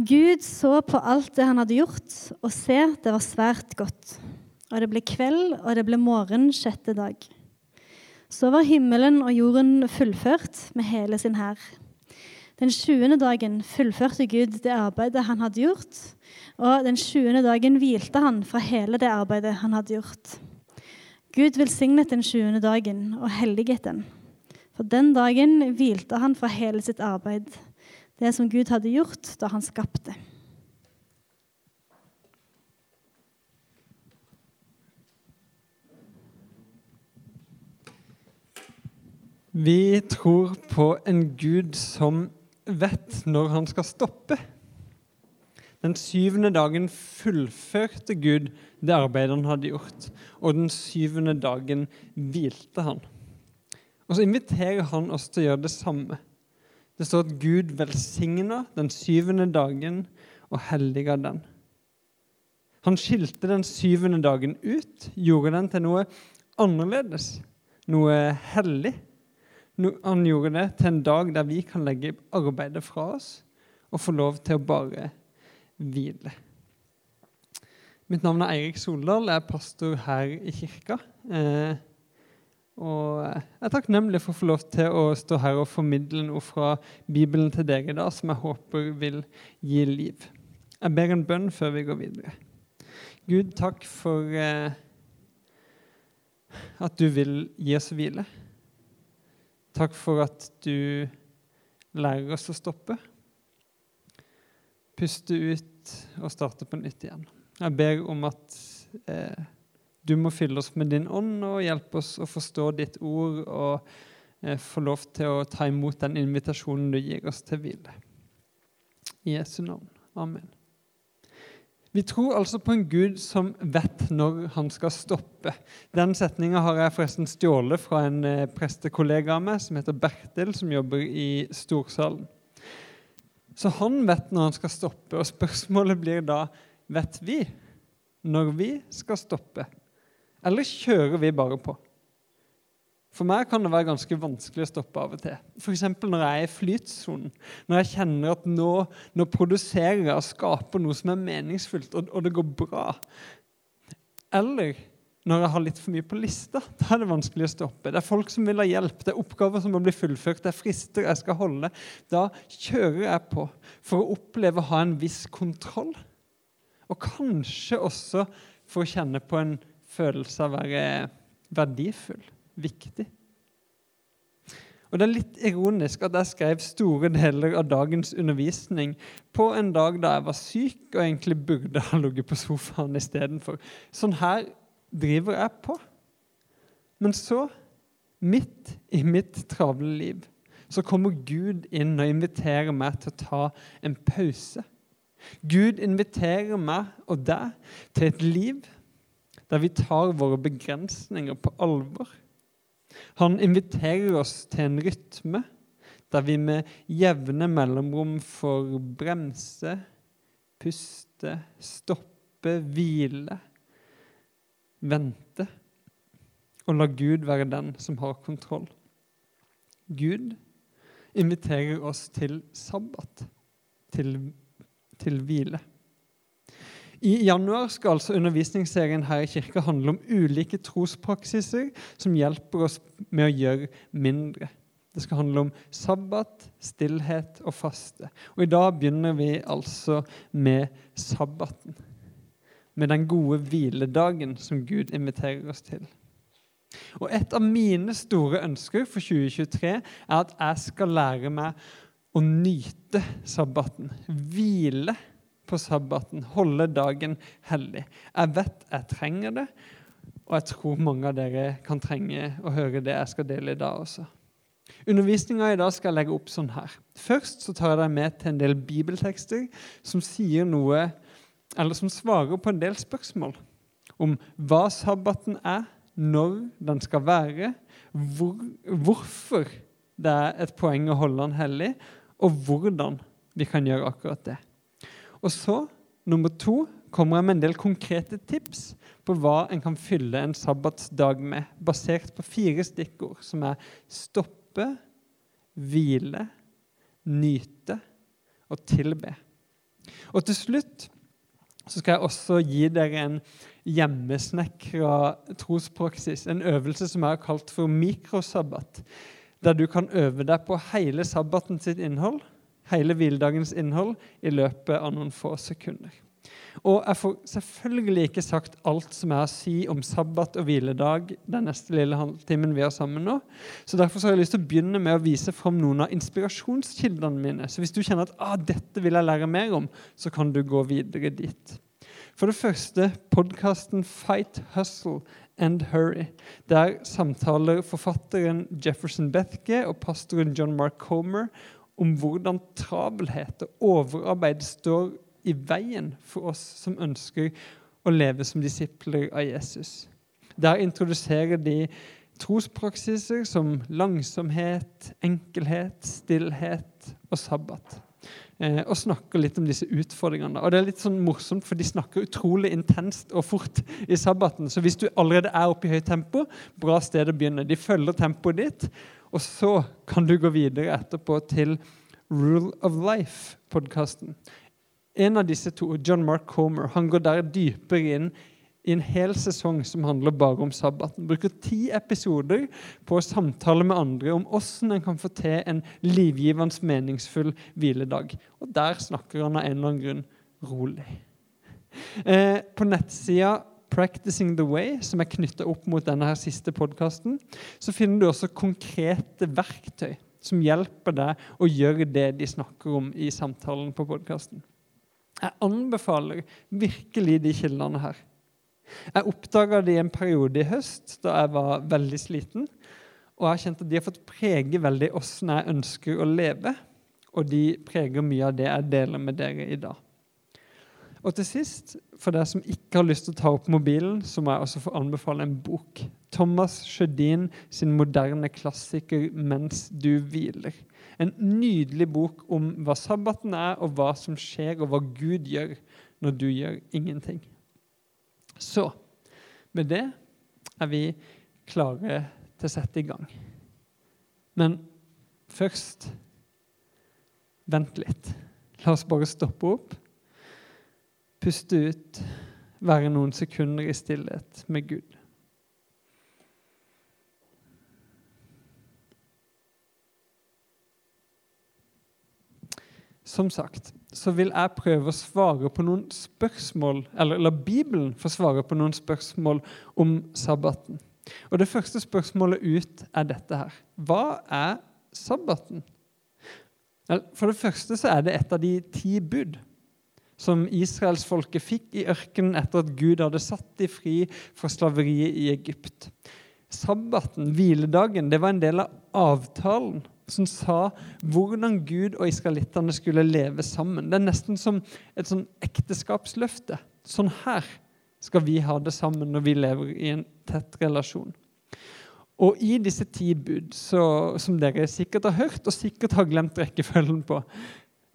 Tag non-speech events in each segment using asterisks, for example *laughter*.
Gud så på alt det han hadde gjort, og se, det var svært godt. Og det ble kveld, og det ble morgen sjette dag. Så var himmelen og jorden fullført med hele sin hær. Den sjuende dagen fullførte Gud det arbeidet han hadde gjort, og den sjuende dagen hvilte han fra hele det arbeidet han hadde gjort. Gud velsignet den sjuende dagen og helliget den. For den dagen hvilte han fra hele sitt arbeid, det som Gud hadde gjort da han skapte. Vi tror på en Gud som vet når han skal stoppe. Den syvende dagen fullførte Gud det arbeidet han hadde gjort, og den syvende dagen hvilte han. Og så inviterer han oss til å gjøre det samme. Det står at Gud velsigna den syvende dagen og helliga den. Han skilte den syvende dagen ut, gjorde den til noe annerledes, noe hellig. Han gjorde det til en dag der vi kan legge arbeidet fra oss og få lov til å bare hvile. Mitt navn er Eirik Soldal. Jeg er pastor her i kirka. Eh, og jeg er takknemlig for å få lov til å stå her og formidle noe fra Bibelen til dere i dag som jeg håper vil gi liv. Jeg ber en bønn før vi går videre. Gud, takk for eh, at du vil gi oss hvile. Takk for at du lærer oss å stoppe. Puste ut og starte på nytt igjen. Jeg ber om at eh, du må fylle oss med din ånd og hjelpe oss å forstå ditt ord og eh, få lov til å ta imot den invitasjonen du gir oss til hvile. I Jesu navn. Amen. Vi tror altså på en Gud som vet når han skal stoppe. Den setninga har jeg forresten stjålet fra en eh, prestekollega av meg som heter Bertil, som jobber i Storsalen. Så han vet når han skal stoppe, og spørsmålet blir da vet vi når vi skal stoppe? Eller kjører vi bare på? For meg kan det være ganske vanskelig å stoppe av og til. F.eks. når jeg er i flytsonen. Når jeg kjenner at nå, nå, produserer jeg og skaper noe som er meningsfullt, og, og det går bra. Eller når jeg har litt for mye på lista. *laughs* Da er det vanskelig å stoppe. Det er folk som vil ha hjelp, det er oppgaver som må bli fullført, det er frister jeg skal holde. Da kjører jeg på for å oppleve å ha en viss kontroll. Og kanskje også for å kjenne på en følelse av å være verdifull, viktig. Og Det er litt ironisk at jeg skrev store deler av dagens undervisning på en dag da jeg var syk og egentlig burde ha ligget på sofaen istedenfor. Sånn her driver jeg på. Men så, midt i mitt travle liv, så kommer Gud inn og inviterer meg til å ta en pause. Gud inviterer meg og deg til et liv der vi tar våre begrensninger på alvor. Han inviterer oss til en rytme der vi med jevne mellomrom får bremse, puste, stoppe, hvile vente og la Gud være den som har kontroll. Gud inviterer oss til sabbat, til, til hvile. I januar skal altså undervisningsserien her i kirka handle om ulike trospraksiser som hjelper oss med å gjøre mindre. Det skal handle om sabbat, stillhet og faste. Og I dag begynner vi altså med sabbaten med den gode hviledagen som Gud inviterer oss til. Og Et av mine store ønsker for 2023 er at jeg skal lære meg å nyte sabbaten. Hvile på sabbaten. Holde dagen hellig. Jeg vet jeg trenger det, og jeg tror mange av dere kan trenge å høre det jeg skal dele i dag også. Undervisninga i dag skal jeg legge opp sånn her. Først så tar jeg deg med til en del bibeltekster som sier noe eller som svarer på en del spørsmål om hva sabbaten er, når den skal være, hvor, hvorfor det er et poeng å holde den hellig, og hvordan vi kan gjøre akkurat det. Og så, nummer to, kommer jeg med en del konkrete tips på hva en kan fylle en sabbatsdag med, basert på fire stikkord, som er stoppe, hvile, nyte og tilbe. Og til slutt så skal jeg også gi dere en hjemmesnekra trospraksis, en øvelse som jeg har kalt for mikrosabbat, der du kan øve deg på hele sabbaten sitt innhold, hele hviledagens innhold, i løpet av noen få sekunder. Og jeg får selvfølgelig ikke sagt alt som jeg har å si om sabbat og hviledag den neste lille halvtimen vi har sammen nå. Så Derfor så har jeg lyst til å begynne med å vise fram noen av inspirasjonskildene mine. Så hvis du kjenner at ah, dette vil jeg lære mer om, så kan du gå videre dit. For det første podkasten Fight, Hustle and Hurry. Der samtaler forfatteren Jefferson Bethke og pastoren John Mark Comer om hvordan travelhet og overarbeid står i veien for oss som ønsker å leve som disipler av Jesus. Der introduserer de trospraksiser som langsomhet, enkelhet, stillhet og sabbat. Eh, og snakker litt om disse utfordringene. Og det er litt sånn morsomt, for De snakker utrolig intenst og fort i sabbaten. Så hvis du allerede er oppe i høyt tempo, bra sted å begynne. De følger tempoet ditt, og så kan du gå videre etterpå til Rule of Life-podkasten. En av disse to, John Mark Comer, han går der dypere inn i en hel sesong som handler bare om sabbaten. Bruker ti episoder på å samtale med andre om hvordan en kan få til en livgivende, meningsfull hviledag. Og der snakker han av en eller annen grunn rolig. Eh, på nettsida Practicing the Way, som er knytta opp mot denne her siste podkasten, så finner du også konkrete verktøy som hjelper deg å gjøre det de snakker om i samtalen på podkasten. Jeg anbefaler virkelig de kildene her. Jeg oppdaga det i en periode i høst da jeg var veldig sliten. Og jeg har kjent at de har fått prege veldig åssen jeg ønsker å leve. Og de preger mye av det jeg deler med dere i dag. Og til sist, for dere som ikke har lyst til å ta opp mobilen, så må jeg også få anbefale en bok. Thomas Sjødin sin moderne klassiker 'Mens du hviler'. En nydelig bok om hva sabbaten er, og hva som skjer, og hva Gud gjør når du gjør ingenting. Så med det er vi klare til å sette i gang. Men først vent litt. La oss bare stoppe opp, puste ut, være noen sekunder i stillhet med Gud. Som sagt så vil jeg prøve å svare på noen spørsmål, eller la Bibelen få svare på noen spørsmål om sabbaten. Og Det første spørsmålet ut er dette her. Hva er sabbaten? For det første så er det et av de ti bud som israelsfolket fikk i ørkenen etter at Gud hadde satt de fri fra slaveriet i Egypt. Sabbaten, hviledagen, det var en del av avtalen som sa hvordan Gud og israelittene skulle leve sammen. Det er nesten som et sånn ekteskapsløfte. Sånn her skal vi ha det sammen når vi lever i en tett relasjon. Og i disse ti bud, så, som dere sikkert har hørt og sikkert har glemt rekkefølgen på,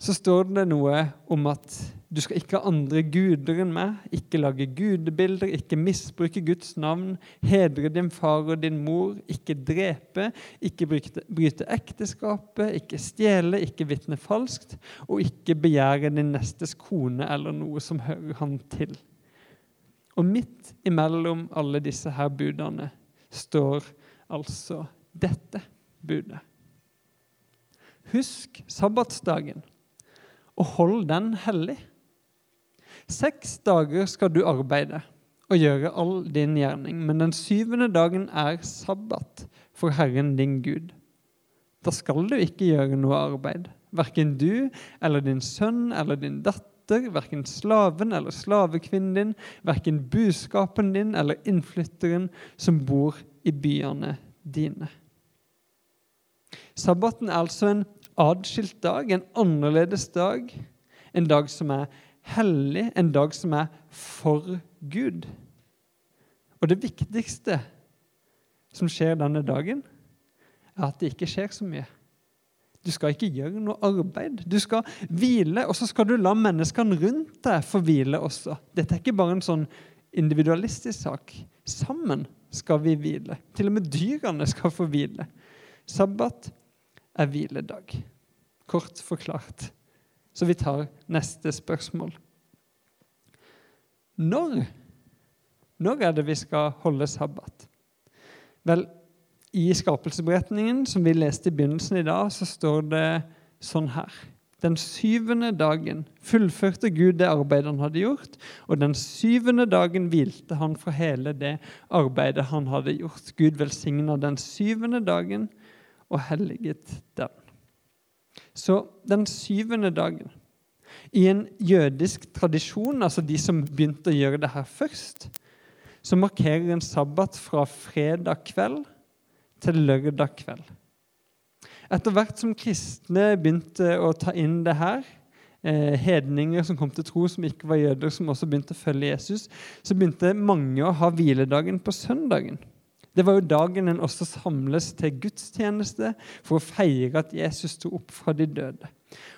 så står det noe om at du skal ikke ha andre guder enn meg, ikke lage gudebilder, ikke misbruke Guds navn, hedre din far og din mor, ikke drepe, ikke bryte, bryte ekteskapet, ikke stjele, ikke vitne falskt, og ikke begjære din nestes kone eller noe som hører han til. Og midt imellom alle disse her budene står altså dette budet. Husk sabbatsdagen og hold den hellig. Seks dager skal du arbeide og gjøre all din gjerning, men den syvende dagen er sabbat for Herren din Gud. Da skal du ikke gjøre noe arbeid, verken du eller din sønn eller din datter, verken slaven eller slavekvinnen din, verken buskapen din eller innflytteren som bor i byene dine. Sabbaten er altså en adskilt dag, en annerledes dag, en dag som er hellig, en dag som er for Gud. Og det viktigste som skjer denne dagen, er at det ikke skjer så mye. Du skal ikke gjøre noe arbeid. Du skal hvile, og så skal du la menneskene rundt deg få hvile også. Dette er ikke bare en sånn individualistisk sak. Sammen skal vi hvile. Til og med dyrene skal få hvile. Sabbat er hviledag. Kort forklart Så vi tar neste spørsmål. Når? Når er det vi skal holde sabbat? Vel, i skapelsesberetningen som vi leste i begynnelsen i dag, så står det sånn her. Den syvende dagen fullførte Gud det arbeidet han hadde gjort, og den syvende dagen hvilte han fra hele det arbeidet han hadde gjort. Gud velsigna den syvende dagen og helliget den. Så den syvende dagen I en jødisk tradisjon, altså de som begynte å gjøre det her først, så markerer en sabbat fra fredag kveld til lørdag kveld. Etter hvert som kristne begynte å ta inn det her, eh, hedninger som kom til tro som ikke var jøder, som også begynte å følge Jesus, så begynte mange å ha hviledagen på søndagen. Det var jo dagen en også samles til gudstjeneste for å feire at Jesus sto opp fra de døde.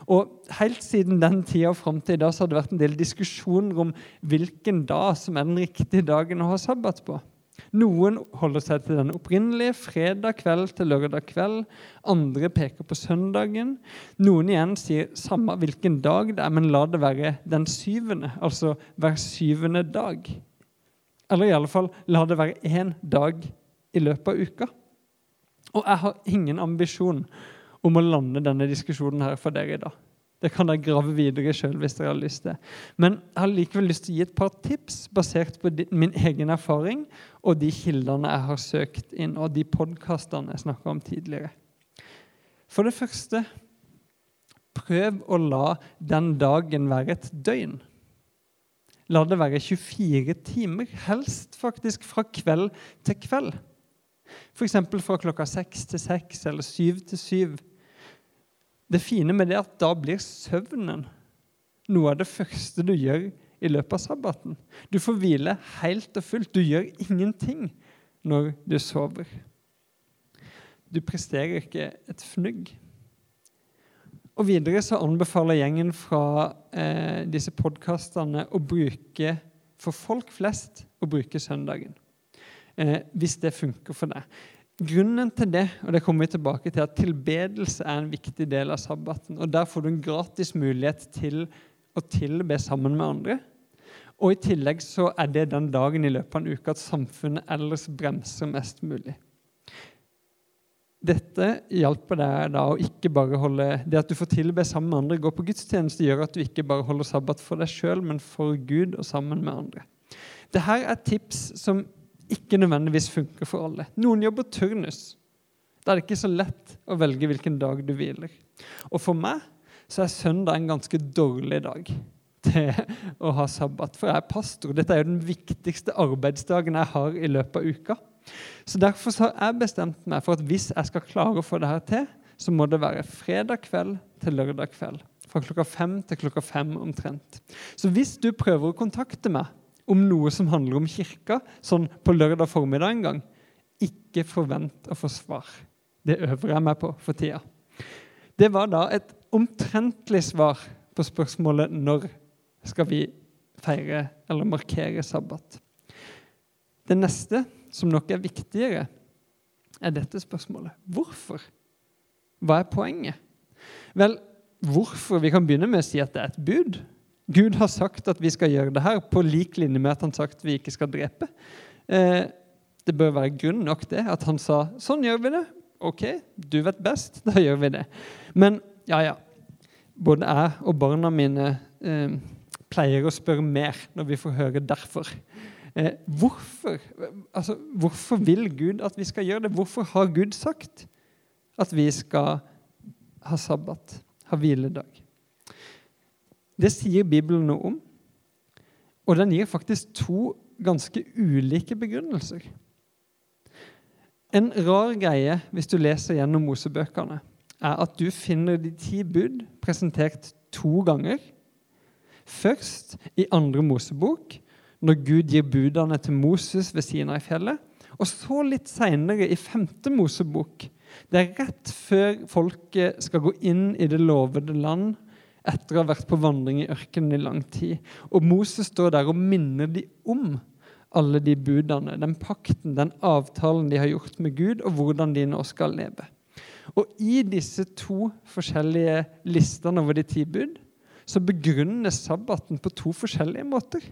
Og Helt siden den tida og fram til i dag så har det vært en del diskusjoner om hvilken dag som er den riktige dagen å ha sabbat på. Noen holder seg til den opprinnelige fredag kveld til lørdag kveld. Andre peker på søndagen. Noen igjen sier samme hvilken dag det er, men la det være den syvende, altså hver syvende dag. Eller i alle fall la det være én dag i løpet av uka. Og jeg har ingen ambisjon om å lande denne diskusjonen her for dere i dag. Det kan dere grave videre sjøl hvis dere har lyst til. Men jeg har likevel lyst til å gi et par tips basert på min egen erfaring og de kildene jeg har søkt inn, og de podkastene jeg snakka om tidligere. For det første prøv å la den dagen være et døgn. La det være 24 timer, helst faktisk fra kveld til kveld. F.eks. fra klokka seks til seks eller syv til syv. Det fine med det er at da blir søvnen noe av det første du gjør i løpet av sabbaten. Du får hvile helt og fullt. Du gjør ingenting når du sover. Du presterer ikke et fnugg. Og Videre så anbefaler gjengen fra eh, disse podkastene å bruke for folk flest å bruke søndagen. Eh, hvis det funker for deg. Grunnen til det og det kommer vi tilbake til, at tilbedelse er en viktig del av sabbaten. og Der får du en gratis mulighet til å tilbe sammen med andre. Og I tillegg så er det den dagen i løpet av en uke at samfunnet ellers bremser mest mulig. Dette hjelper deg da å ikke bare holde Det at du får tilbe sammen med andre, gå på gudstjeneste, gjør at du ikke bare holder sabbat for deg sjøl, men for Gud og sammen med andre. Dette er tips som ikke nødvendigvis funker for alle. Noen jobber turnus. Da er det ikke så lett å velge hvilken dag du hviler. Og for meg så er søndag en ganske dårlig dag til å ha sabbat. For jeg er pastor. Dette er jo den viktigste arbeidsdagen jeg har i løpet av uka. Så Derfor så har jeg bestemt meg for at hvis jeg skal klare å få det her til, så må det være fredag kveld til lørdag kveld. Fra klokka fem til klokka fem omtrent. Så hvis du prøver å kontakte meg om noe som handler om kirka, sånn på lørdag formiddag en gang, ikke forvent å få svar. Det øver jeg meg på for tida. Det var da et omtrentlig svar på spørsmålet når skal vi feire eller markere sabbat. Det neste, som nok er viktigere, er dette spørsmålet. Hvorfor? Hva er poenget? Vel, hvorfor? Vi kan begynne med å si at det er et bud. Gud har sagt at vi skal gjøre det her, på lik linje med at han sagt vi ikke skal drepe. Eh, det bør være grunn nok det, at han sa sånn gjør vi det. Ok, du vet best, *laughs* da gjør vi det. Men ja, ja. Både jeg og barna mine eh, pleier å spørre mer når vi får høre derfor. Eh, hvorfor, altså, hvorfor vil Gud at vi skal gjøre det? Hvorfor har Gud sagt at vi skal ha sabbat, ha hviledag? Det sier Bibelen noe om. Og den gir faktisk to ganske ulike begrunnelser. En rar greie hvis du leser gjennom Mosebøkene, er at du finner de ti bud presentert to ganger. Først i andre Mosebok, når Gud gir budene til Moses ved Sinai-fjellet. Og så litt seinere, i femte Mosebok. Det er rett før folket skal gå inn i det lovede land etter å ha vært på vandring i ørkenen i lang tid. Og Moses står der og minner de om alle de budene, den pakten, den avtalen de har gjort med Gud, og hvordan de nå skal leve. Og i disse to forskjellige listene over de ti bud så begrunnes sabbaten på to forskjellige måter.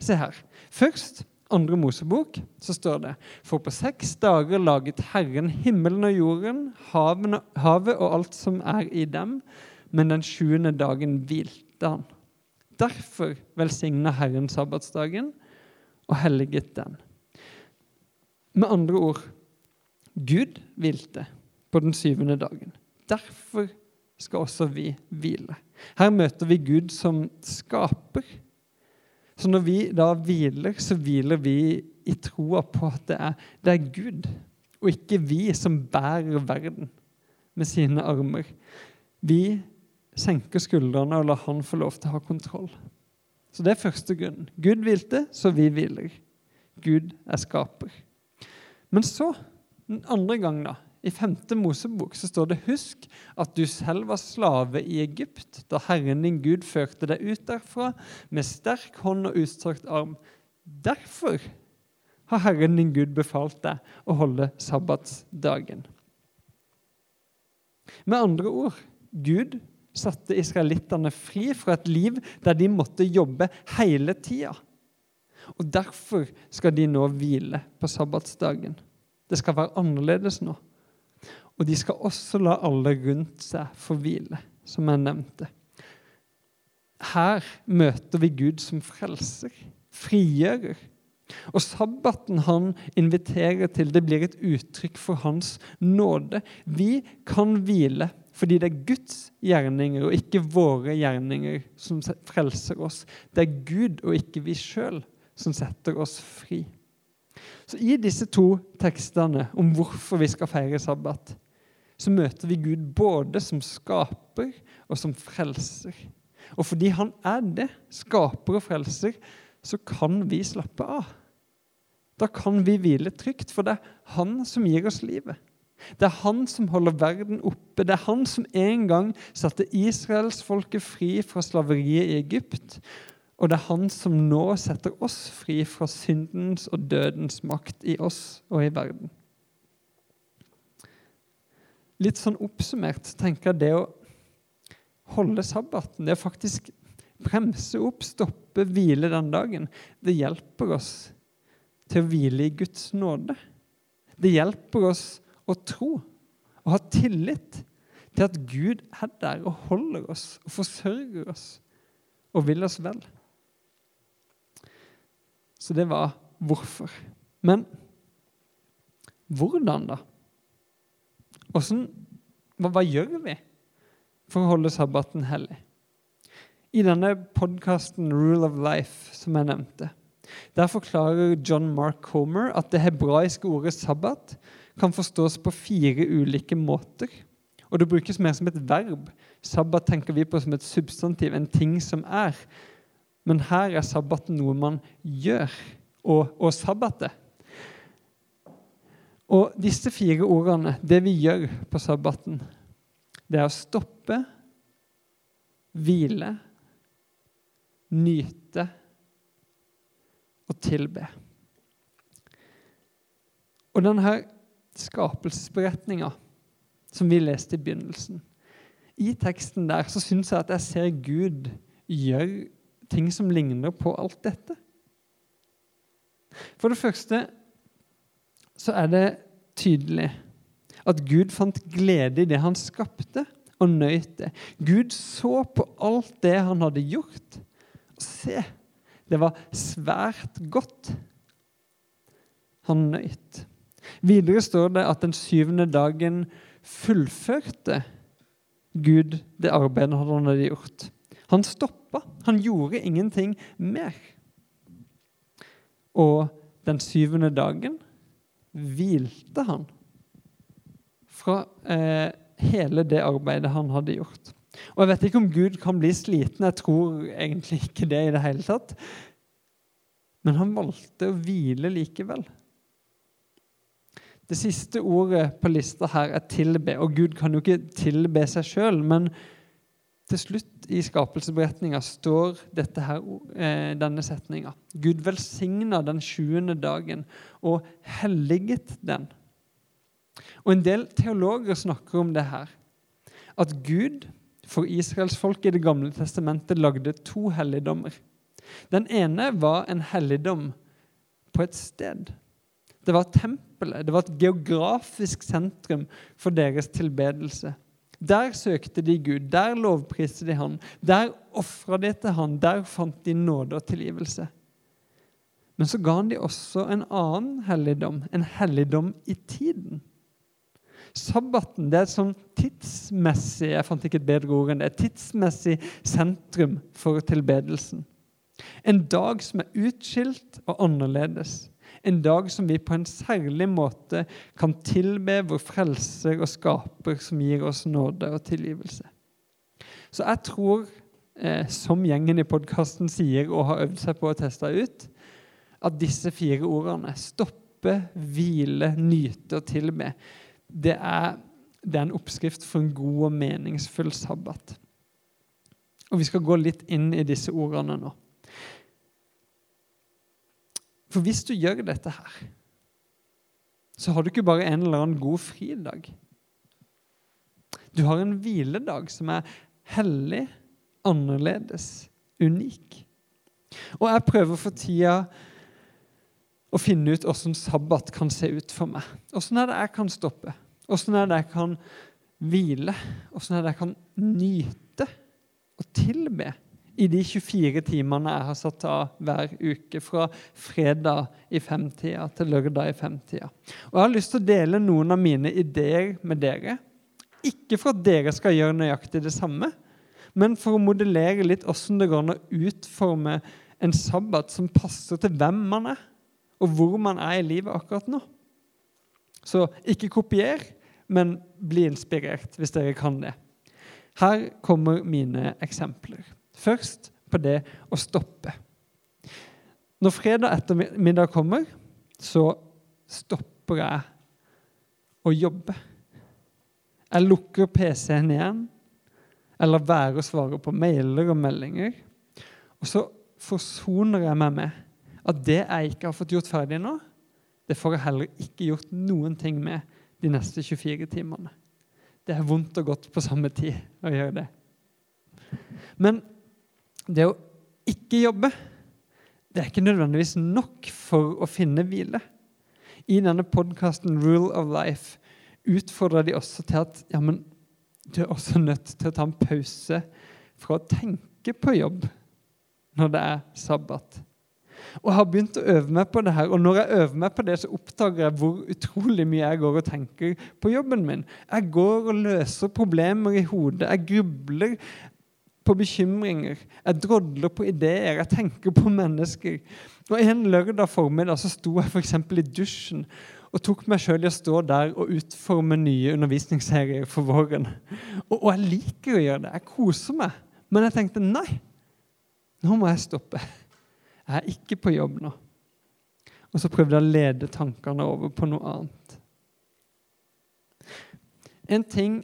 Se her. Først andre Mosebok så står det For på seks dager laget Herren himmelen og jorden, havet og alt som er i dem, men den sjuende dagen hvilte han. Derfor velsigna Herren sabbatsdagen og helliget den. Med andre ord Gud hvilte på den syvende dagen. Derfor skal også vi hvile. Her møter vi Gud som skaper. Så når vi da hviler, så hviler vi i troa på at det er, det er Gud, og ikke vi som bærer verden med sine armer. Vi senker skuldrene og la Han få lov til å ha kontroll. Så det er første grunnen. Gud hvilte, så vi hviler. Gud er skaper. Men så, den andre gang, da, i 5. Mosebok så står det Husk at du selv var slave i Egypt da Herren din Gud førte deg ut derfra med sterk hånd og utstrakt arm. Derfor har Herren din Gud befalt deg å holde sabbatsdagen. Med andre ord Gud satte israelittene fri fra et liv der de måtte jobbe hele tida. Og Derfor skal de nå hvile på sabbatsdagen. Det skal være annerledes nå. Og de skal også la alle rundt seg få hvile, som jeg nevnte. Her møter vi Gud som frelser, frigjører. Og sabbaten han inviterer til, det blir et uttrykk for hans nåde. Vi kan hvile fordi det er Guds gjerninger og ikke våre gjerninger som frelser oss. Det er Gud og ikke vi sjøl som setter oss fri. Så I disse to tekstene om hvorfor vi skal feire sabbat, så møter vi Gud både som skaper og som frelser. Og fordi han er det, skaper og frelser, så kan vi slappe av. Da kan vi hvile trygt, for det er han som gir oss livet. Det er han som holder verden oppe. Det er han som en gang satte israelsfolket fri fra slaveriet i Egypt. Og det er han som nå setter oss fri fra syndens og dødens makt i oss og i verden. Litt sånn oppsummert tenker jeg det å holde sabbaten, det å faktisk bremse opp, stoppe, hvile den dagen, det hjelper oss til å hvile i Guds nåde. Det hjelper oss å tro og ha tillit til at Gud er der og holder oss og forsørger oss og vil oss vel. Så det var hvorfor. Men hvordan, da? Hvordan, hva, hva gjør vi for å holde sabbaten hellig? I denne podkasten Rule of Life, som jeg nevnte, der forklarer John Mark Comer at det hebraiske ordet sabbat kan forstås på fire ulike måter. Og det brukes mer som et verb. Sabbat tenker vi på som et substantiv, en ting som er. Men her er sabbat noe man gjør, og, og sabbatet. Og disse fire ordene, det vi gjør på sabbaten, det er å stoppe, hvile, nyte og tilbe. Og denne skapelsesberetninga som vi leste i begynnelsen I teksten der så syns jeg at jeg ser Gud gjøre ting som ligner på alt dette. For det første så er det tydelig at Gud fant glede i det han skapte, og nøyt det. Gud så på alt det han hadde gjort. Og se, det var svært godt. Han nøyt. Videre står det at den syvende dagen fullførte Gud det arbeidet han hadde gjort. Han stoppa. Han gjorde ingenting mer. Og den syvende dagen hvilte han fra eh, hele det arbeidet han hadde gjort. Og Jeg vet ikke om Gud kan bli sliten. Jeg tror egentlig ikke det i det hele tatt. Men han valgte å hvile likevel. Det siste ordet på lista her er 'tilbe'. Og Gud kan jo ikke tilbe seg sjøl, men til slutt i skapelsesberetninga står her, eh, denne setninga. Gud velsigna den sjuende dagen og helliget den. Og En del teologer snakker om det her. At Gud For Israels folk i Det gamle testamentet lagde to helligdommer. Den ene var en helligdom på et sted. Det var tempelet. Det var et geografisk sentrum for deres tilbedelse. Der søkte de Gud, der lovpriste de Han, der ofra de til Han, der fant de nåde og tilgivelse. Men så ga han de også en annen helligdom, en helligdom i tiden. Sabbaten det er et sånn tidsmessig jeg fant ikke et bedre ord enn det, et tidsmessig sentrum for tilbedelsen. En dag som er utskilt og annerledes. En dag som vi på en særlig måte kan tilbe vår frelser og skaper, som gir oss nåde og tilgivelse. Så jeg tror, eh, som gjengen i podkasten sier og har øvd seg på å teste ut, at disse fire ordene stoppe, hvile, nyte og tilbe det er, det er en oppskrift for en god og meningsfull sabbat. Og Vi skal gå litt inn i disse ordene nå. For hvis du gjør dette her, så har du ikke bare en eller annen god fridag. Du har en hviledag som er hellig, annerledes, unik. Og jeg prøver for tida å finne ut åssen sabbat kan se ut for meg. Åssen er det jeg kan stoppe? Åssen er det jeg kan hvile? Åssen er det jeg kan nyte og tilbe i de 24 timene jeg har satt av hver uke, fra fredag i femtida til lørdag i femtida. Og Jeg har lyst til å dele noen av mine ideer med dere. Ikke for at dere skal gjøre nøyaktig det samme, men for å modellere litt åssen det går an å utforme en sabbat som passer til hvem man er, og hvor man er i livet akkurat nå. Så ikke kopier, men bli inspirert hvis dere kan det. Her kommer mine eksempler. Først på det å stoppe. Når fredag ettermiddag kommer, så stopper jeg å jobbe. Jeg lukker PC-en igjen, eller være å svare på mailer og meldinger. Og så forsoner jeg meg med at det jeg ikke har fått gjort ferdig nå, det får jeg heller ikke gjort noen ting med de neste 24 timene. Det er vondt og godt på samme tid å gjøre det. Men det å ikke jobbe, det er ikke nødvendigvis nok for å finne hvile. I denne podkasten Rule of Life utfordrer de også til at ja, men du er også nødt til å ta en pause fra å tenke på jobb når det er sabbat. Og jeg har begynt å øve meg på det her, og når jeg øver meg på det, så oppdager jeg hvor utrolig mye jeg går og tenker på jobben min. Jeg går og løser problemer i hodet. Jeg grubler på bekymringer. Jeg drodler på ideer. Jeg tenker på mennesker. Og En lørdag formiddag så sto jeg f.eks. i dusjen og tok meg sjøl i å stå der og utforme nye undervisningsserier for våren. Og, og, jeg liker å gjøre det. Jeg koser meg. Men jeg tenkte nei, nå må jeg stoppe. Jeg er ikke på jobb nå. Og så prøvde jeg å lede tankene over på noe annet. En ting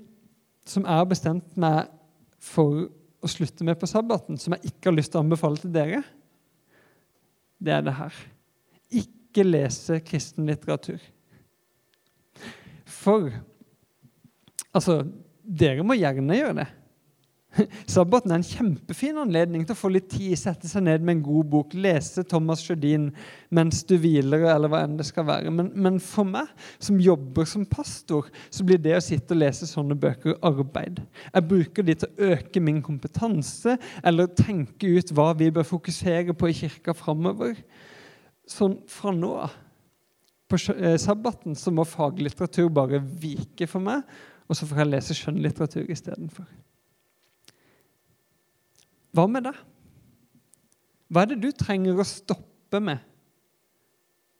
som jeg har bestemt meg for å slutte med på sabbaten, som jeg ikke har lyst til å anbefale til dere, det er det her. Ikke lese kristen litteratur. For altså, dere må gjerne gjøre det. *laughs* Sabbaten er en kjempefin anledning til å få litt tid, sette seg ned med en god bok, lese Thomas Sjødin mens du hviler, eller hva enn det skal være. Men, men, for meg, som jobber som pastor, så blir det å sitte og lese sånne bøker arbeid. Jeg bruker de til å øke min kompetanse, eller tenke ut hva vi bør fokusere på i kirka framover. Sånn fra nå av. På eh, sabbaten så må faglitteratur bare vike for meg, og så får jeg lese skjønnlitteratur istedenfor. Hva med det? Hva er det du trenger å stoppe med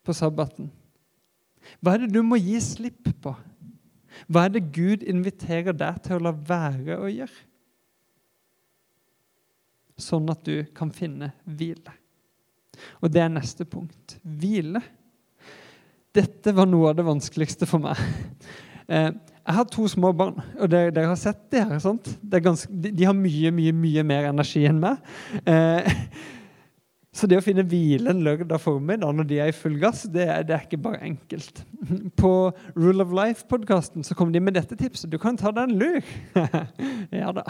på sabbaten? Hva er det du må gi slipp på? Hva er det Gud inviterer deg til å la være å gjøre? Sånn at du kan finne hvile. Og det er neste punkt. Hvile. Dette var noe av det vanskeligste for meg. Jeg har to små barn, og dere, dere har sett de her. sant? Ganske, de, de, har mye, mye mye mer energi enn meg. Eh, *laughs* så det å finne hvile en lørdag formiddag når de er i full gass, det, det er ikke bare enkelt. *laughs* På Rule of Life-podkasten kom de med dette tipset. Du kan ta deg en lur. *laughs* ja da.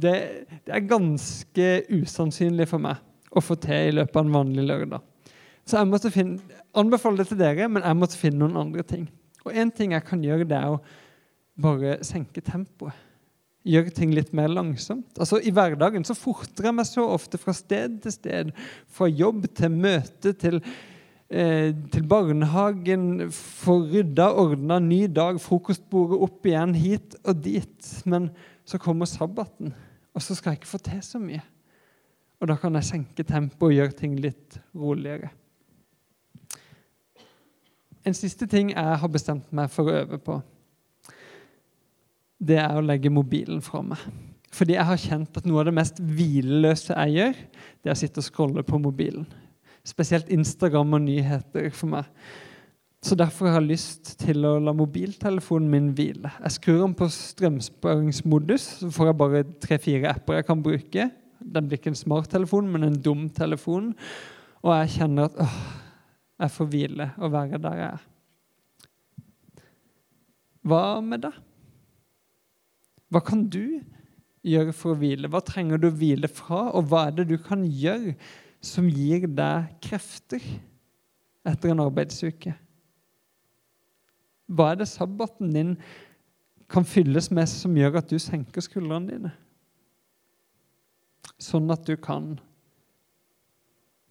det, det er ganske usannsynlig for meg å få til i løpet av en vanlig lørdag. Så jeg måtte finne, anbefale det til dere, men jeg måtte finne noen andre ting. Og en ting jeg kan gjøre, det er å bare senke tempoet. Gjøre ting litt mer langsomt. Altså I hverdagen så forter jeg meg så ofte fra sted til sted. Fra jobb til møte til, eh, til barnehagen. Få rydda, ordna, ny dag, frokostbordet opp igjen, hit og dit. Men så kommer sabbaten, og så skal jeg ikke få til så mye. Og da kan jeg senke tempoet og gjøre ting litt roligere. En siste ting jeg har bestemt meg for å øve på, det er å legge mobilen fra meg. Fordi jeg har kjent at noe av det mest hvileløse jeg gjør, det er å sitte og scrolle på mobilen. Spesielt Instagram og nyheter for meg. Så Derfor har jeg lyst til å la mobiltelefonen min hvile. Jeg skrur den på strømsparingsmodus, så får jeg bare tre-fire apper jeg kan bruke. Den blir ikke en smarttelefon, men en dum telefon. Og jeg kjenner at åh, jeg får hvile og være der jeg er. Hva med deg? Hva kan du gjøre for å hvile? Hva trenger du å hvile fra, og hva er det du kan gjøre som gir deg krefter etter en arbeidsuke? Hva er det sabbaten din kan fylles med som gjør at du senker skuldrene dine? Sånn at du kan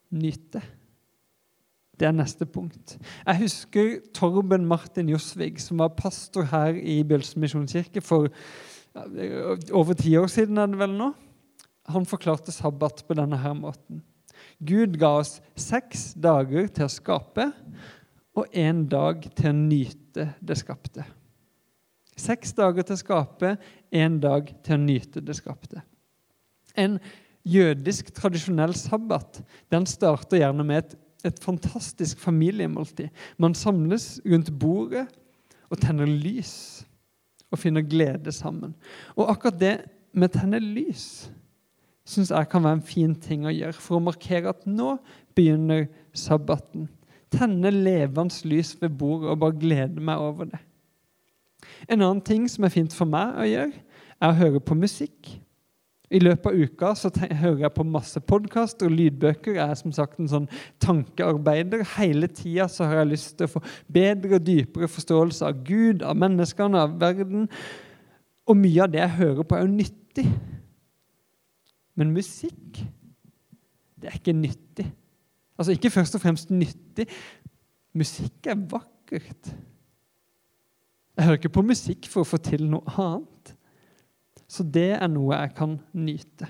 nyte. Det er neste punkt. Jeg husker Torben Martin Josvig, som var pastor her i Bjølsen misjonskirke for over ti år siden. er det vel nå. Han forklarte sabbat på denne her måten. Gud ga oss seks dager til å skape og én dag til å nyte det skapte. Seks dager til å skape, én dag til å nyte det skapte. En jødisk tradisjonell sabbat den starter gjerne med et et fantastisk familiemåltid. Man samles rundt bordet og tenner lys og finner glede sammen. Og akkurat det med å tenne lys syns jeg kan være en fin ting å gjøre for å markere at nå begynner sabbaten. Tenne levende lys ved bordet og bare glede meg over det. En annen ting som er fint for meg å gjøre, er å høre på musikk. I løpet av uka så hører jeg på masse podkast og lydbøker. Jeg er som sagt en sånn tankearbeider. Hele tida har jeg lyst til å få bedre og dypere forståelse av Gud, av menneskene, av verden. Og mye av det jeg hører på, er jo nyttig. Men musikk, det er ikke nyttig. Altså ikke først og fremst nyttig. Musikk er vakkert. Jeg hører ikke på musikk for å få til noe annet. Så det er noe jeg kan nyte.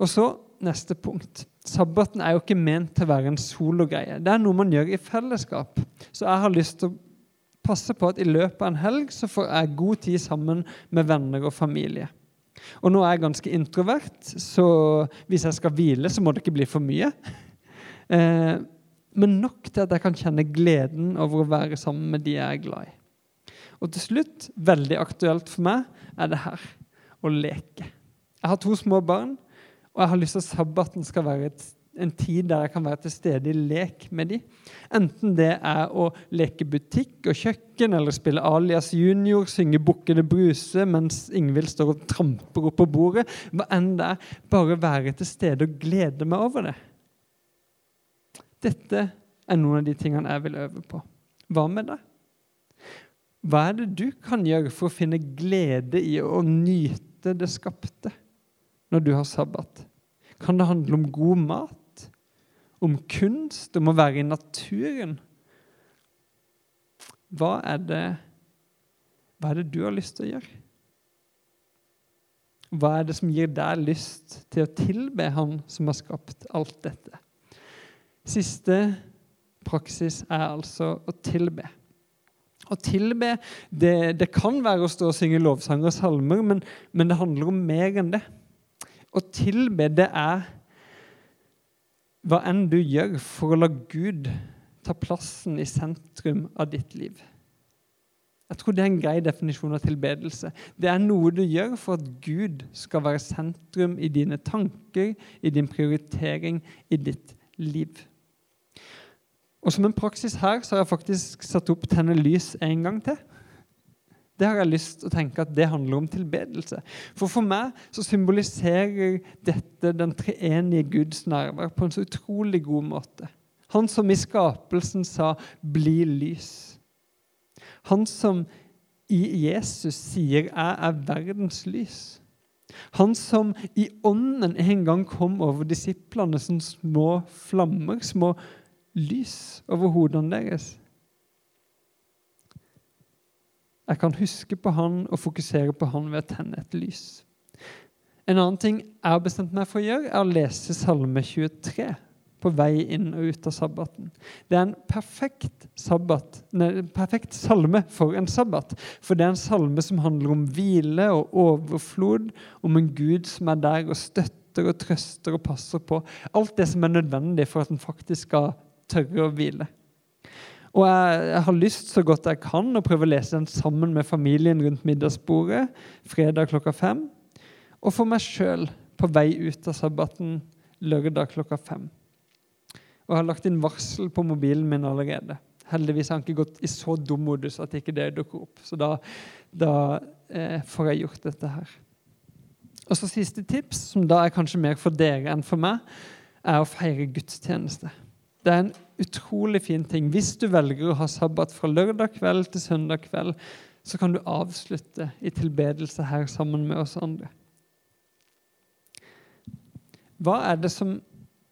Og så neste punkt. Sabbaten er jo ikke ment til å være en sologreie. Det er noe man gjør i fellesskap. Så jeg har lyst til å passe på at i løpet av en helg så får jeg god tid sammen med venner og familie. Og nå er jeg ganske introvert, så hvis jeg skal hvile, så må det ikke bli for mye. Eh, men nok til at jeg kan kjenne gleden over å være sammen med de jeg er glad i. Og til slutt, veldig aktuelt for meg, er det her å leke. Jeg har to små barn, og jeg har lyst til at sabbaten skal være et, en tid der jeg kan være til stede i lek med dem. Enten det er å leke butikk og kjøkken, eller spille alias junior, synge 'Bukkene Bruse mens Ingvild står og tramper opp på bordet. Hva enn det er. Bare være til stede og glede meg over det. Dette er noen av de tingene jeg vil øve på. Hva med deg? Hva er det du kan gjøre for å finne glede i å nyte det skapte når du har sabbat? Kan det handle om god mat? Om kunst? Om å være i naturen? Hva er det, hva er det du har lyst til å gjøre? Hva er det som gir deg lyst til å tilbe Han som har skapt alt dette? Siste praksis er altså å tilbe. Å tilbe det, det, kan være å stå og synge lovsanger og salmer, men, men det handler om mer enn det. Å tilbe, det er hva enn du gjør for å la Gud ta plassen i sentrum av ditt liv. Jeg tror det er en grei definisjon av tilbedelse. Det er noe du gjør for at Gud skal være sentrum i dine tanker, i din prioritering, i ditt liv. Og som en praksis her så har jeg faktisk satt opp 'tenne lys' en gang til. Det har jeg lyst til å tenke at det handler om tilbedelse. For for meg så symboliserer dette den treenige Guds nærvær på en så utrolig god måte. Han som i skapelsen sa 'bli lys'. Han som i Jesus sier 'jeg er verdens lys'. Han som i ånden en gang kom over disiplene som små flammer, små lys over hodene deres. Jeg kan huske på han og fokusere på han ved å tenne et lys. En annen ting jeg har bestemt meg for å gjøre, er å lese Salme 23 på vei inn og ut av sabbaten. Det er en perfekt, sabbat, nei, perfekt salme for en sabbat. For det er en salme som handler om hvile og overflod, om en Gud som er der og støtter og trøster og passer på. Alt det som er nødvendig for at en faktisk skal tørre å hvile. Og jeg, jeg, har lyst så godt jeg kan å prøve å lese den sammen med familien rundt middagsbordet fredag klokka fem. Og for meg sjøl på vei ut av sabbaten lørdag klokka fem. Og jeg har lagt inn varsel på mobilen min allerede. Heldigvis har han ikke gått i så dum modus at ikke det dukker opp. Så da, da eh, får jeg gjort dette her. Og så Siste tips, som da er kanskje mer for dere enn for meg, er å feire gudstjeneste. Det er en utrolig fin ting. Hvis du velger å ha sabbat fra lørdag kveld til søndag kveld, så kan du avslutte i tilbedelse her sammen med oss andre. Hva er det som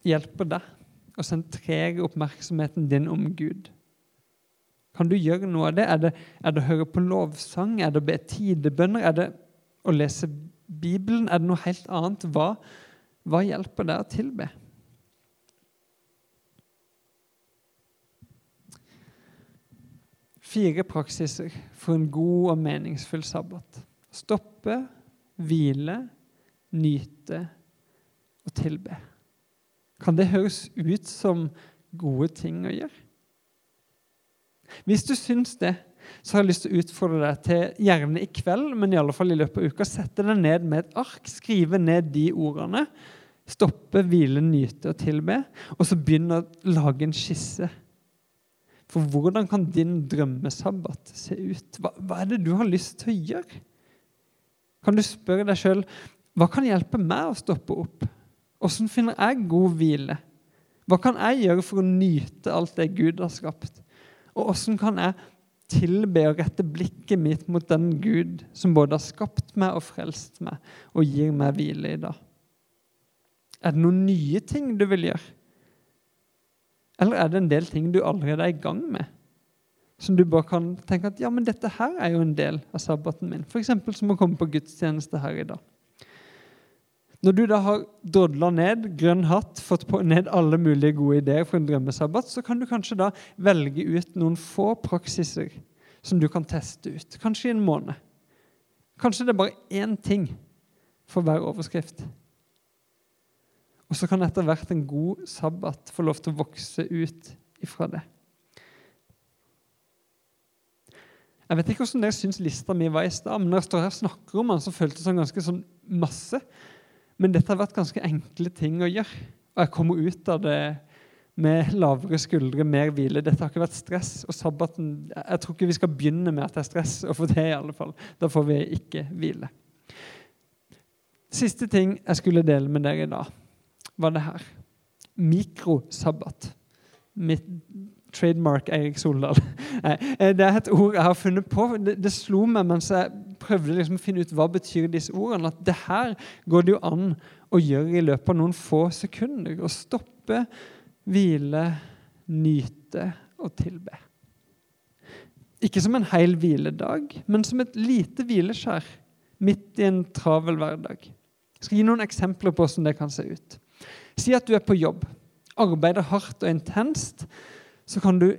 hjelper deg å sentrere oppmerksomheten din om Gud? Kan du gjøre noe av det? Er det, er det å høre på lovsang? Er det å be tidebønner? Er det å lese Bibelen? Er det noe helt annet? Hva, hva hjelper deg å tilbe? Fire praksiser for en god og meningsfull sabbat. Stoppe, hvile, nyte og tilbe. Kan det høres ut som gode ting å gjøre? Hvis du syns det, så har jeg lyst til å utfordre deg til gjerne i kveld, men i alle fall i løpet av uka, sette deg ned med et ark, skrive ned de ordene. Stoppe, hvile, nyte og tilbe. Og så begynne å lage en skisse for hvordan kan din drømmesabbat se ut? Hva, hva, er det du har lyst til å gjøre? Kan du spørre deg sjøl hva kan hjelpe meg å stoppe opp? Hvordan finner jeg god hvile? Hva kan jeg gjøre for å nyte alt det Gud har skapt? Og hvordan kan jeg tilbe og rette blikket mitt mot den Gud som både har skapt meg og frelst meg, og gir meg hvile i dag? Er det noen nye ting du vil gjøre? Eller er det en del ting du allerede er i gang med? Som du bare kan tenke at ja, men dette her er jo en del av sabbaten min. F.eks. som å komme på gudstjeneste her i dag. Når du da har drodla ned, grønn hatt, fått ned alle mulige gode ideer for en drømmesabbat, så kan du kanskje da velge ut noen få praksiser som du kan teste ut. Kanskje i en måned. Kanskje det er bare én ting for hver overskrift. Og så kan etter hvert en god sabbat få lov til å vokse ut ifra det. Jeg vet ikke hvordan dere syns lista mi var i stad, men når jeg står her og snakker om den, så føltes den ganske sånn masse. Men dette har vært ganske enkle ting å gjøre. Og jeg kommer ut av det med lavere skuldre, mer hvile. Dette har ikke vært stress. Og sabbaten Jeg tror ikke vi skal begynne med at det er stress, og for det i alle fall. Da får vi ikke hvile. Siste ting jeg skulle dele med dere i dag var det her. Mikrosabbat. Mitt trademark Eirik Soldal. *laughs* Eh, det er et ord jeg har funnet på. Det, det slo meg mens jeg prøvde liksom å finne ut hva betyr disse ordene. At det her går det jo an å gjøre i løpet av noen få sekunder. Å stoppe, hvile, nyte og tilbe. Ikke som en hel hviledag, men som et lite hvileskjær midt i en travel hverdag. Jeg skal gi noen eksempler på hvordan det kan se ut. Si at du er på jobb, arbeider hardt og intenst. Så kan du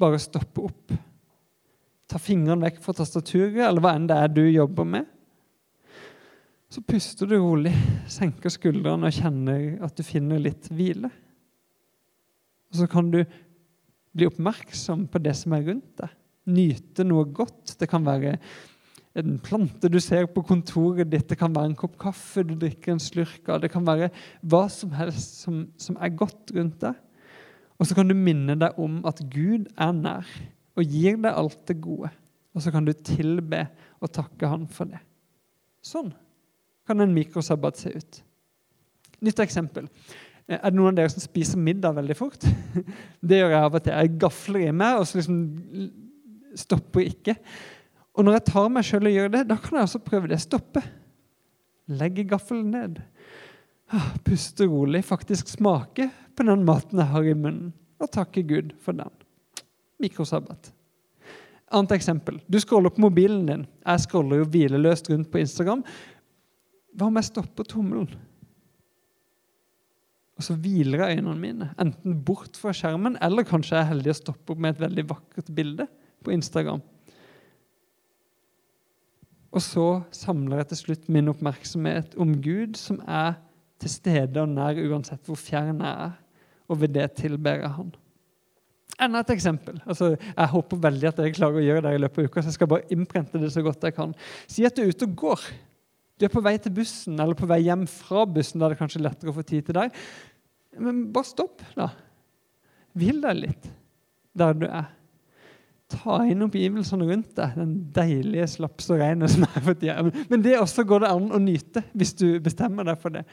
bare stoppe opp. Ta fingeren vekk fra tastaturet, eller hva enn det er du jobber med. Så puster du rolig, senker skuldrene og kjenner at du finner litt hvile. Og så kan du bli oppmerksom på det som er rundt deg. Nyte noe godt. Det kan være en plante du ser på kontoret ditt, det kan være en kopp kaffe du drikker en slurk av, det kan være hva som helst som, som er godt rundt deg. Og så kan du minne deg om at Gud er nær og gir deg alt det gode. Og så kan du tilbe og takke han for det. Sånn kan en mikrosabbat se ut. Nytt eksempel. Eh, er det noen av dere som spiser middag veldig fort? *laughs* Det gjør jeg av og til. Jeg gafler i meg og så liksom stopper ikke. Og når jeg tar meg sjøl og gjør det, da kan jeg også prøve det. Stoppe. Legge gaffelen ned. Ah, puste rolig. Faktisk smake på den maten jeg har i munnen. Og takke Gud for den. Mikrosabbat. Annet eksempel. Du scroller på mobilen din. Jeg scroller jo hvileløst rundt på Instagram. Hva om jeg stopper tommelen? Og så hviler jeg øynene mine, enten bort fra skjermen, eller kanskje jeg er heldig å stoppe opp med et veldig vakkert bilde på Instagram. Og så samler jeg til slutt min oppmerksomhet om Gud, som er til stede og nær uansett hvor fjern jeg er, og ved det tilber jeg Han. Enda et eksempel. Altså, jeg håper veldig at jeg klarer å gjøre det i løpet av uka. så jeg skal bare innprente det så godt jeg kan. Si at du er ute og går. Du er på vei til bussen eller på vei hjem fra bussen. Da er det kanskje lettere å få tid til deg. Men bare stopp, da. Hvil deg litt der du er. Ta inn oppgivelsene rundt deg, den deilige slaps og regnet som er for tida. Men det også går det an å nyte, hvis du bestemmer deg for det.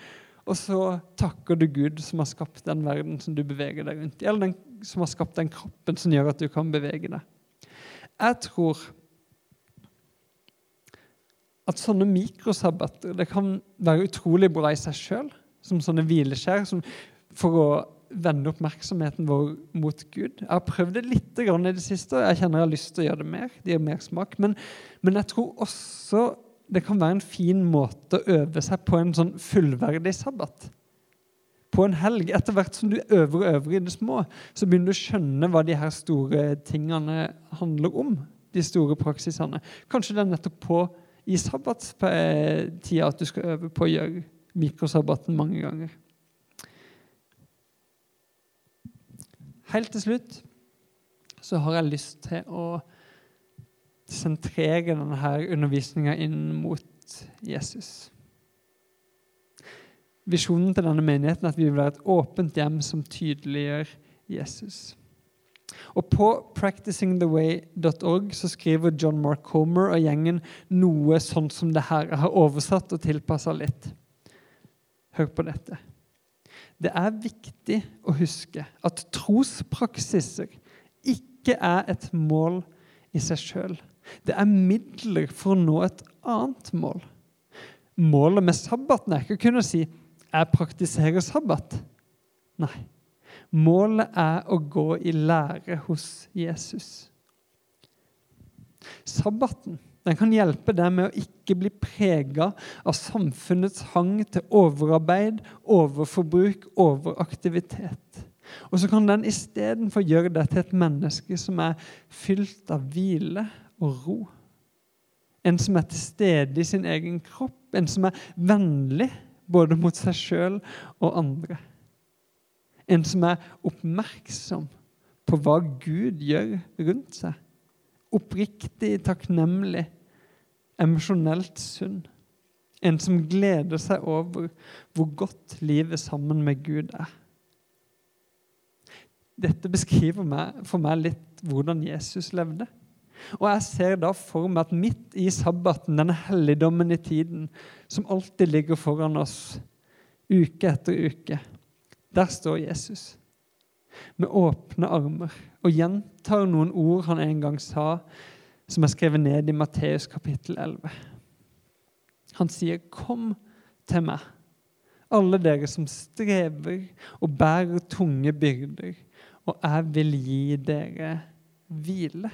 Og så takker du Gud som har skapt den verden som du beveger deg rundt i, eller den som har skapt den kroppen som gjør at du kan bevege deg. Jeg tror at sånne mikrosabbater det kan være utrolig bra i seg sjøl, som sånne hvileskjær som, for å vende oppmerksomheten vår mot Gud. Jeg har prøvd det litt i det siste, og jeg kjenner jeg har lyst til å gjøre det mer. Det gir mer smak. Men, men jeg tror også det kan være en fin måte å øve seg på en sånn fullverdig sabbat. På en helg. Etter hvert som du øver og øver i det små, så begynner du å skjønne hva de her store tingene handler om. De store praksisene. Kanskje det er nettopp på i sabbatstida at du skal øve på å gjøre mikrosabbaten mange ganger. Helt til slutt så har jeg lyst til å sentrere denne undervisninga inn mot Jesus. Visjonen til denne menigheten er at vi vil være et åpent hjem som tydeliggjør Jesus. Og På practicingtheway.org så skriver John Mark Comer og gjengen noe sånn som det her. Jeg har oversatt og tilpassa litt. Hør på dette. Det er viktig å huske at trospraksiser ikke er et mål i seg sjøl. Det er midler for å nå et annet mål. Målet med sabbaten er ikke å kunne si 'jeg praktiserer sabbat'. Nei. Målet er å gå i lære hos Jesus. Sabbaten den kan hjelpe deg med å ikke bli prega av samfunnets hang til overarbeid, overforbruk, overaktivitet. Og så kan den istedenfor gjøre deg til et menneske som er fylt av hvile og ro. En som er til stede i sin egen kropp, en som er vennlig både mot seg sjøl og andre. En som er oppmerksom på hva Gud gjør rundt seg. Oppriktig takknemlig emosjonelt sunn. En som gleder seg over hvor godt livet sammen med Gud er. Dette beskriver meg, for meg litt hvordan Jesus levde. Og jeg ser da for meg at midt i sabbaten, denne helligdommen i tiden, som alltid ligger foran oss uke etter uke, der står Jesus med åpne armer og gjentar noen ord han en gang sa som er skrevet ned i Matteus kapittel 11. Han sier, 'Kom til meg, alle dere som strever og bærer tunge byrder, og jeg vil gi dere hvile.'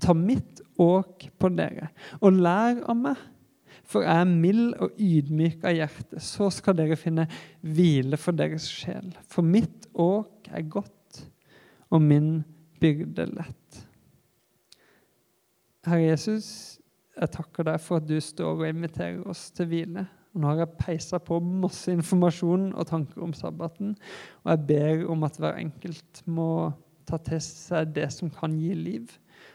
Ta mitt åk på dere, og lær av meg, for jeg er mild og ydmyk av hjerte. Så skal dere finne hvile for deres sjel. For mitt åk er godt, og min byrde lett. Herre Jesus, jeg takker deg for at du står og inviterer oss til hvile. Og nå har jeg peisa på masse informasjon og tanker om sabbaten, og jeg ber om at hver enkelt må ta til seg det som kan gi liv,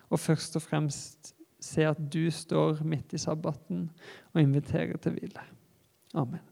og først og fremst se at du står midt i sabbaten og inviterer til hvile. Amen.